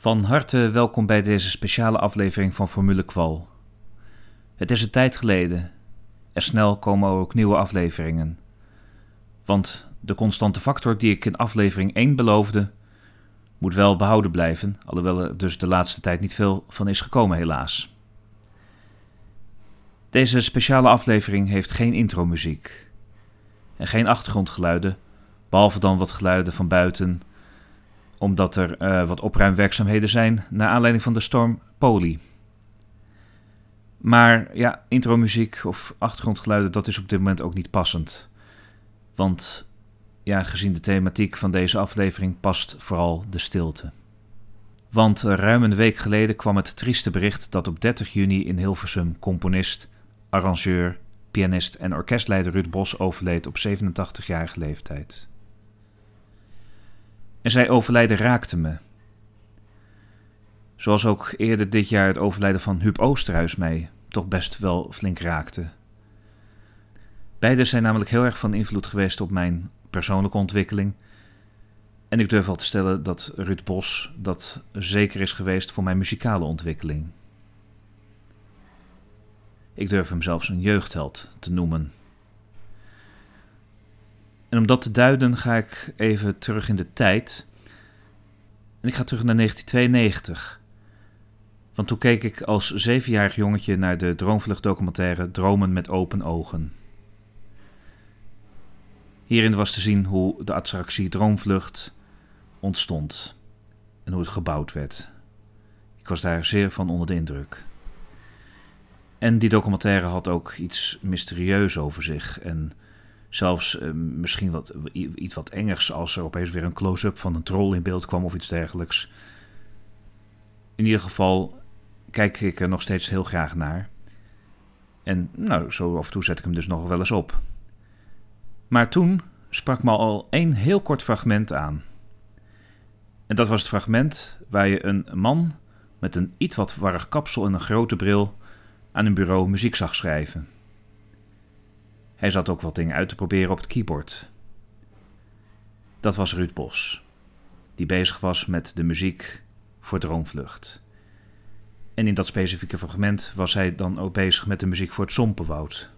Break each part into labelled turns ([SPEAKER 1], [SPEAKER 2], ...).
[SPEAKER 1] Van harte welkom bij deze speciale aflevering van Formule Qual. Het is een tijd geleden. Er snel komen ook nieuwe afleveringen. Want de constante factor die ik in aflevering 1 beloofde, moet wel behouden blijven, alhoewel er dus de laatste tijd niet veel van is gekomen, helaas. Deze speciale aflevering heeft geen intromuziek en geen achtergrondgeluiden, behalve dan wat geluiden van buiten omdat er uh, wat opruimwerkzaamheden zijn naar aanleiding van de storm Poli. Maar ja, intromuziek of achtergrondgeluiden, dat is op dit moment ook niet passend. Want ja, gezien de thematiek van deze aflevering past vooral de stilte. Want ruim een week geleden kwam het trieste bericht dat op 30 juni in Hilversum componist, arrangeur, pianist en orkestleider Ruud Bos overleed op 87-jarige leeftijd. En zij overlijden raakte me. Zoals ook eerder dit jaar het overlijden van Huub Oosterhuis mij toch best wel flink raakte. Beide zijn namelijk heel erg van invloed geweest op mijn persoonlijke ontwikkeling. En ik durf wel te stellen dat Ruud Bos dat zeker is geweest voor mijn muzikale ontwikkeling. Ik durf hem zelfs een jeugdheld te noemen. En om dat te duiden ga ik even terug in de tijd. En ik ga terug naar 1992. Want toen keek ik als zevenjarig jongetje naar de droomvluchtdocumentaire Dromen met open ogen. Hierin was te zien hoe de attractie Droomvlucht ontstond en hoe het gebouwd werd. Ik was daar zeer van onder de indruk. En die documentaire had ook iets mysterieus over zich en Zelfs uh, misschien wat, iets wat engers als er opeens weer een close-up van een troll in beeld kwam of iets dergelijks. In ieder geval kijk ik er nog steeds heel graag naar. En nou, zo af en toe zet ik hem dus nog wel eens op. Maar toen sprak me al één heel kort fragment aan. En dat was het fragment waar je een man met een iets wat warrig kapsel en een grote bril aan een bureau muziek zag schrijven. Hij zat ook wat dingen uit te proberen op het keyboard. Dat was Ruud Bos, die bezig was met de muziek voor Droomvlucht. En in dat specifieke fragment was hij dan ook bezig met de muziek voor het Sompenwoud.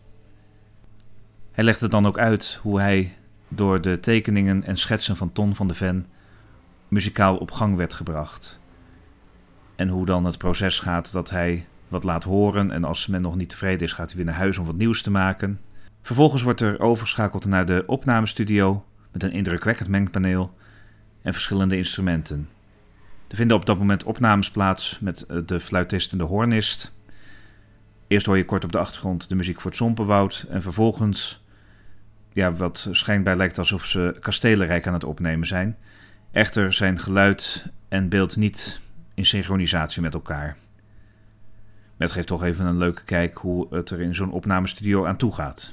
[SPEAKER 1] Hij legde dan ook uit hoe hij door de tekeningen en schetsen van Ton van de Ven muzikaal op gang werd gebracht. En hoe dan het proces gaat dat hij wat laat horen en als men nog niet tevreden is gaat hij weer naar huis om wat nieuws te maken. Vervolgens wordt er overgeschakeld naar de opnamestudio met een indrukwekkend mengpaneel en verschillende instrumenten. Er vinden op dat moment opnames plaats met eh, de fluitist en de hornist. Eerst hoor je kort op de achtergrond de muziek voor het Sompenwoud en vervolgens, ja, wat schijnbaar lijkt alsof ze kastelenrijk aan het opnemen zijn. Echter zijn geluid en beeld niet in synchronisatie met elkaar. Het geeft toch even een leuke kijk hoe het er in zo'n opnamestudio aan toe gaat.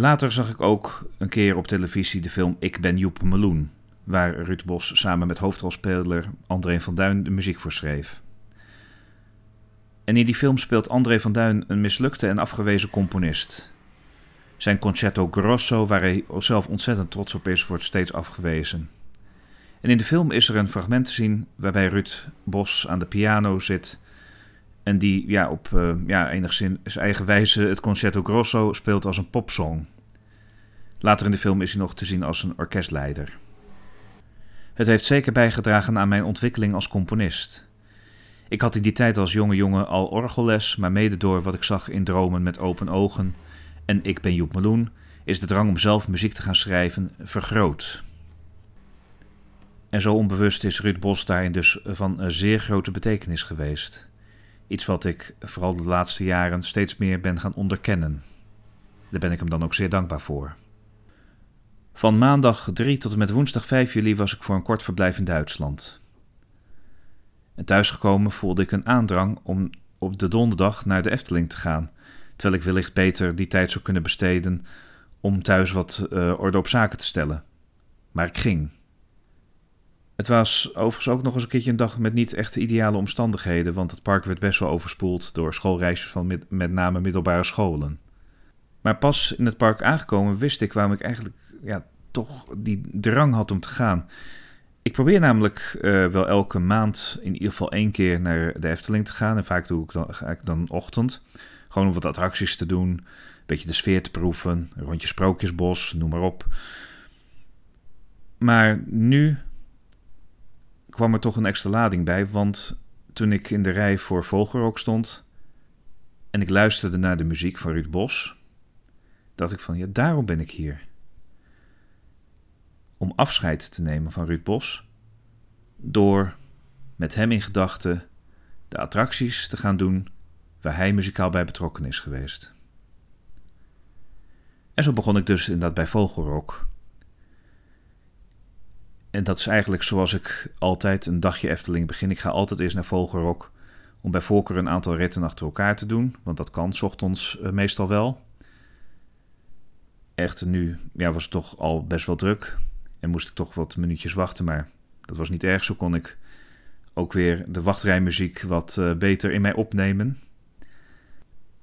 [SPEAKER 1] Later zag ik ook een keer op televisie de film Ik ben Joep Meloen, waar Ruud Bos samen met hoofdrolspeler André van Duin de muziek voor schreef. En in die film speelt André van Duin een mislukte en afgewezen componist. Zijn concerto grosso, waar hij zelf ontzettend trots op is, wordt steeds afgewezen. En in de film is er een fragment te zien waarbij Ruud Bos aan de piano zit en die ja, op uh, ja, enigszins eigen wijze het Concerto Grosso speelt als een popsong. Later in de film is hij nog te zien als een orkestleider. Het heeft zeker bijgedragen aan mijn ontwikkeling als componist. Ik had in die tijd als jonge jongen al orgelles, maar mede door wat ik zag in Dromen met open ogen en Ik ben Joep Meloen, is de drang om zelf muziek te gaan schrijven vergroot. En zo onbewust is Ruud Bos daarin dus van zeer grote betekenis geweest. Iets wat ik vooral de laatste jaren steeds meer ben gaan onderkennen. Daar ben ik hem dan ook zeer dankbaar voor. Van maandag 3 tot en met woensdag 5 juli was ik voor een kort verblijf in Duitsland. En thuisgekomen voelde ik een aandrang om op de donderdag naar de Efteling te gaan, terwijl ik wellicht beter die tijd zou kunnen besteden om thuis wat uh, orde op zaken te stellen. Maar ik ging. Het was overigens ook nog eens een keertje een dag met niet echt ideale omstandigheden, want het park werd best wel overspoeld door schoolreisjes van met, name middelbare scholen. Maar pas in het park aangekomen wist ik waarom ik eigenlijk ja, toch die drang had om te gaan. Ik probeer namelijk uh, wel elke maand in ieder geval één keer naar de Efteling te gaan. En vaak doe ik dan, ga ik dan ochtend. Gewoon om wat attracties te doen. Een beetje de sfeer te proeven. Een rondje Sprookjesbos, noem maar op. Maar nu kwam er toch een extra lading bij. Want toen ik in de rij voor Vogelrok stond... en ik luisterde naar de muziek van Ruud Bos... dacht ik van, ja, daarom ben ik hier om afscheid te nemen van Ruud Bos door met hem in gedachten de attracties te gaan doen waar hij muzikaal bij betrokken is geweest. En zo begon ik dus inderdaad bij Vogelrok. En dat is eigenlijk zoals ik altijd een dagje Efteling begin. Ik ga altijd eerst naar Vogelrok om bij voorkeur een aantal ritten achter elkaar te doen, want dat kan s ochtends eh, meestal wel. Echter nu ja, was het toch al best wel druk. En moest ik toch wat minuutjes wachten, maar dat was niet erg. Zo kon ik ook weer de wachtrijmuziek wat uh, beter in mij opnemen.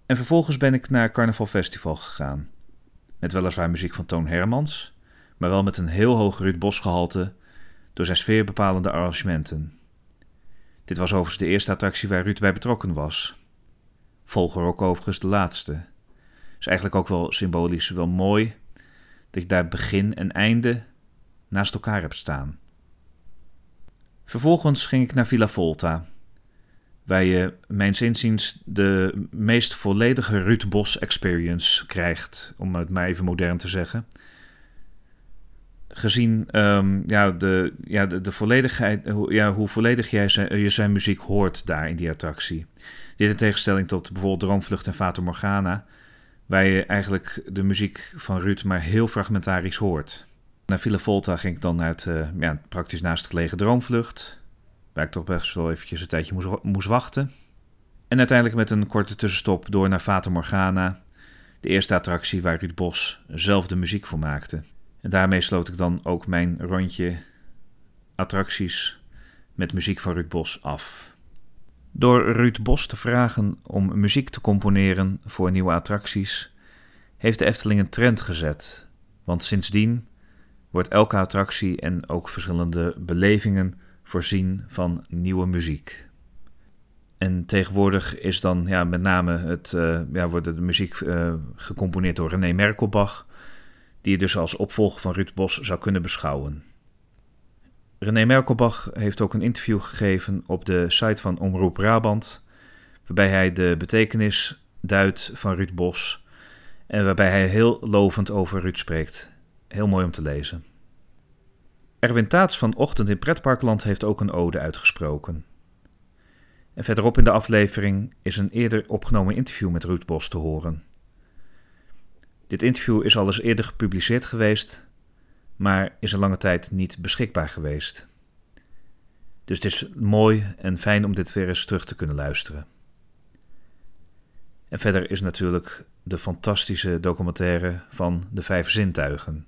[SPEAKER 1] En vervolgens ben ik naar Carnaval Festival gegaan. Met weliswaar muziek van Toon Hermans, maar wel met een heel hoog Ruud Bos gehalte door zijn sfeerbepalende arrangementen. Dit was overigens de eerste attractie waar Ruud bij betrokken was. Volger ook overigens de laatste. Is eigenlijk ook wel symbolisch wel mooi dat je daar begin en einde naast elkaar hebt staan. Vervolgens ging ik naar Villa Volta, waar je, mijn zinziens, de meest volledige Ruud Bos experience krijgt, om het maar even modern te zeggen. Gezien um, ja, de, ja, de, de volledigheid, ja, hoe volledig jij zijn, je zijn muziek hoort daar in die attractie. Dit in tegenstelling tot bijvoorbeeld Droomvlucht en Fata Morgana, waar je eigenlijk de muziek van Ruud maar heel fragmentarisch hoort. Naar Villa Volta ging ik dan naar het uh, ja, praktisch naast gelegen Droomvlucht. Waar ik toch best wel eventjes een tijdje moest, moest wachten. En uiteindelijk met een korte tussenstop door naar Fata Morgana. De eerste attractie waar Ruud Bos zelf de muziek voor maakte. En daarmee sloot ik dan ook mijn rondje attracties met muziek van Ruud Bos af. Door Ruud Bos te vragen om muziek te componeren voor nieuwe attracties, heeft de Efteling een trend gezet. Want sindsdien wordt elke attractie en ook verschillende belevingen voorzien van nieuwe muziek. En tegenwoordig is dan ja, met name het, uh, ja, wordt de muziek uh, gecomponeerd door René Merkelbach, die je dus als opvolger van Ruud Bos zou kunnen beschouwen. René Merkelbach heeft ook een interview gegeven op de site van Omroep Brabant, waarbij hij de betekenis duidt van Ruud Bos en waarbij hij heel lovend over Ruud spreekt. Heel mooi om te lezen. Erwin Taats van Ochtend in Pretparkland heeft ook een ode uitgesproken. En verderop in de aflevering is een eerder opgenomen interview met Ruud Bos te horen. Dit interview is al eens eerder gepubliceerd geweest, maar is een lange tijd niet beschikbaar geweest. Dus het is mooi en fijn om dit weer eens terug te kunnen luisteren. En verder is natuurlijk de fantastische documentaire van de Vijf Zintuigen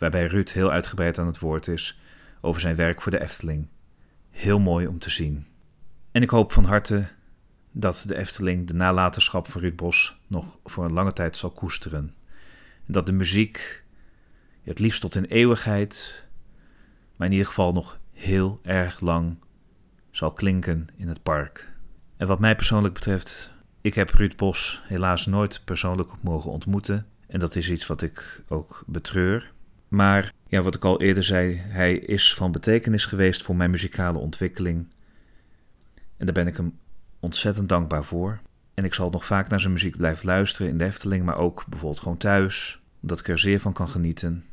[SPEAKER 1] waarbij Ruud heel uitgebreid aan het woord is over zijn werk voor de Efteling. Heel mooi om te zien. En ik hoop van harte dat de Efteling de nalatenschap van Ruud Bos nog voor een lange tijd zal koesteren. Dat de muziek, het liefst tot in eeuwigheid, maar in ieder geval nog heel erg lang zal klinken in het park. En wat mij persoonlijk betreft, ik heb Ruud Bos helaas nooit persoonlijk mogen ontmoeten. En dat is iets wat ik ook betreur. Maar ja, wat ik al eerder zei, hij is van betekenis geweest voor mijn muzikale ontwikkeling. En daar ben ik hem ontzettend dankbaar voor. En ik zal nog vaak naar zijn muziek blijven luisteren in de Efteling, maar ook bijvoorbeeld gewoon thuis, omdat ik er zeer van kan genieten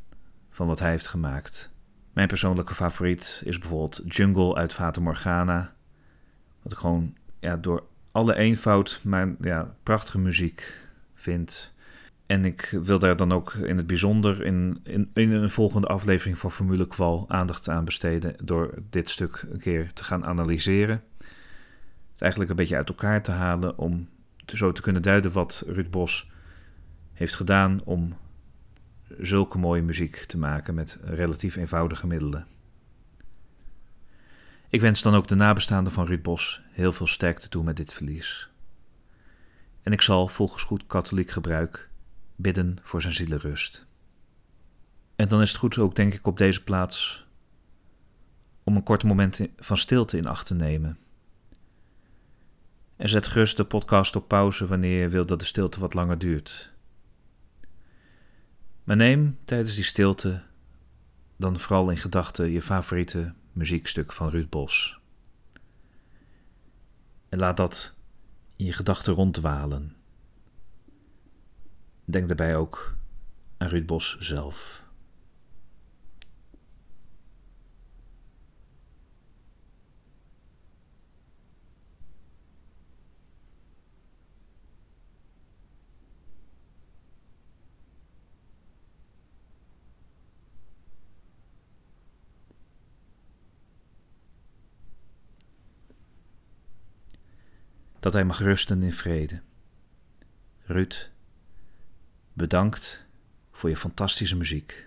[SPEAKER 1] van wat hij heeft gemaakt. Mijn persoonlijke favoriet is bijvoorbeeld Jungle uit Fata Morgana. Wat ik gewoon ja, door alle eenvoud, maar ja, prachtige muziek vind. En ik wil daar dan ook in het bijzonder in, in, in een volgende aflevering van Formule Qual aandacht aan besteden. Door dit stuk een keer te gaan analyseren. Het eigenlijk een beetje uit elkaar te halen om zo te kunnen duiden wat Ruud Bos heeft gedaan om zulke mooie muziek te maken met relatief eenvoudige middelen. Ik wens dan ook de nabestaanden van Ruud Bos heel veel sterkte toe met dit verlies. En ik zal volgens goed katholiek gebruik bidden voor zijn zielenrust. En dan is het goed ook, denk ik, op deze plaats om een kort moment van stilte in acht te nemen. En zet gerust de podcast op pauze wanneer je wilt dat de stilte wat langer duurt. Maar neem tijdens die stilte dan vooral in gedachten je favoriete muziekstuk van Ruud Bos. En laat dat in je gedachten ronddwalen. Denk daarbij ook aan Ruud Bos zelf. Dat hij mag rusten in vrede. Ruud, bedankt voor je fantastische muziek.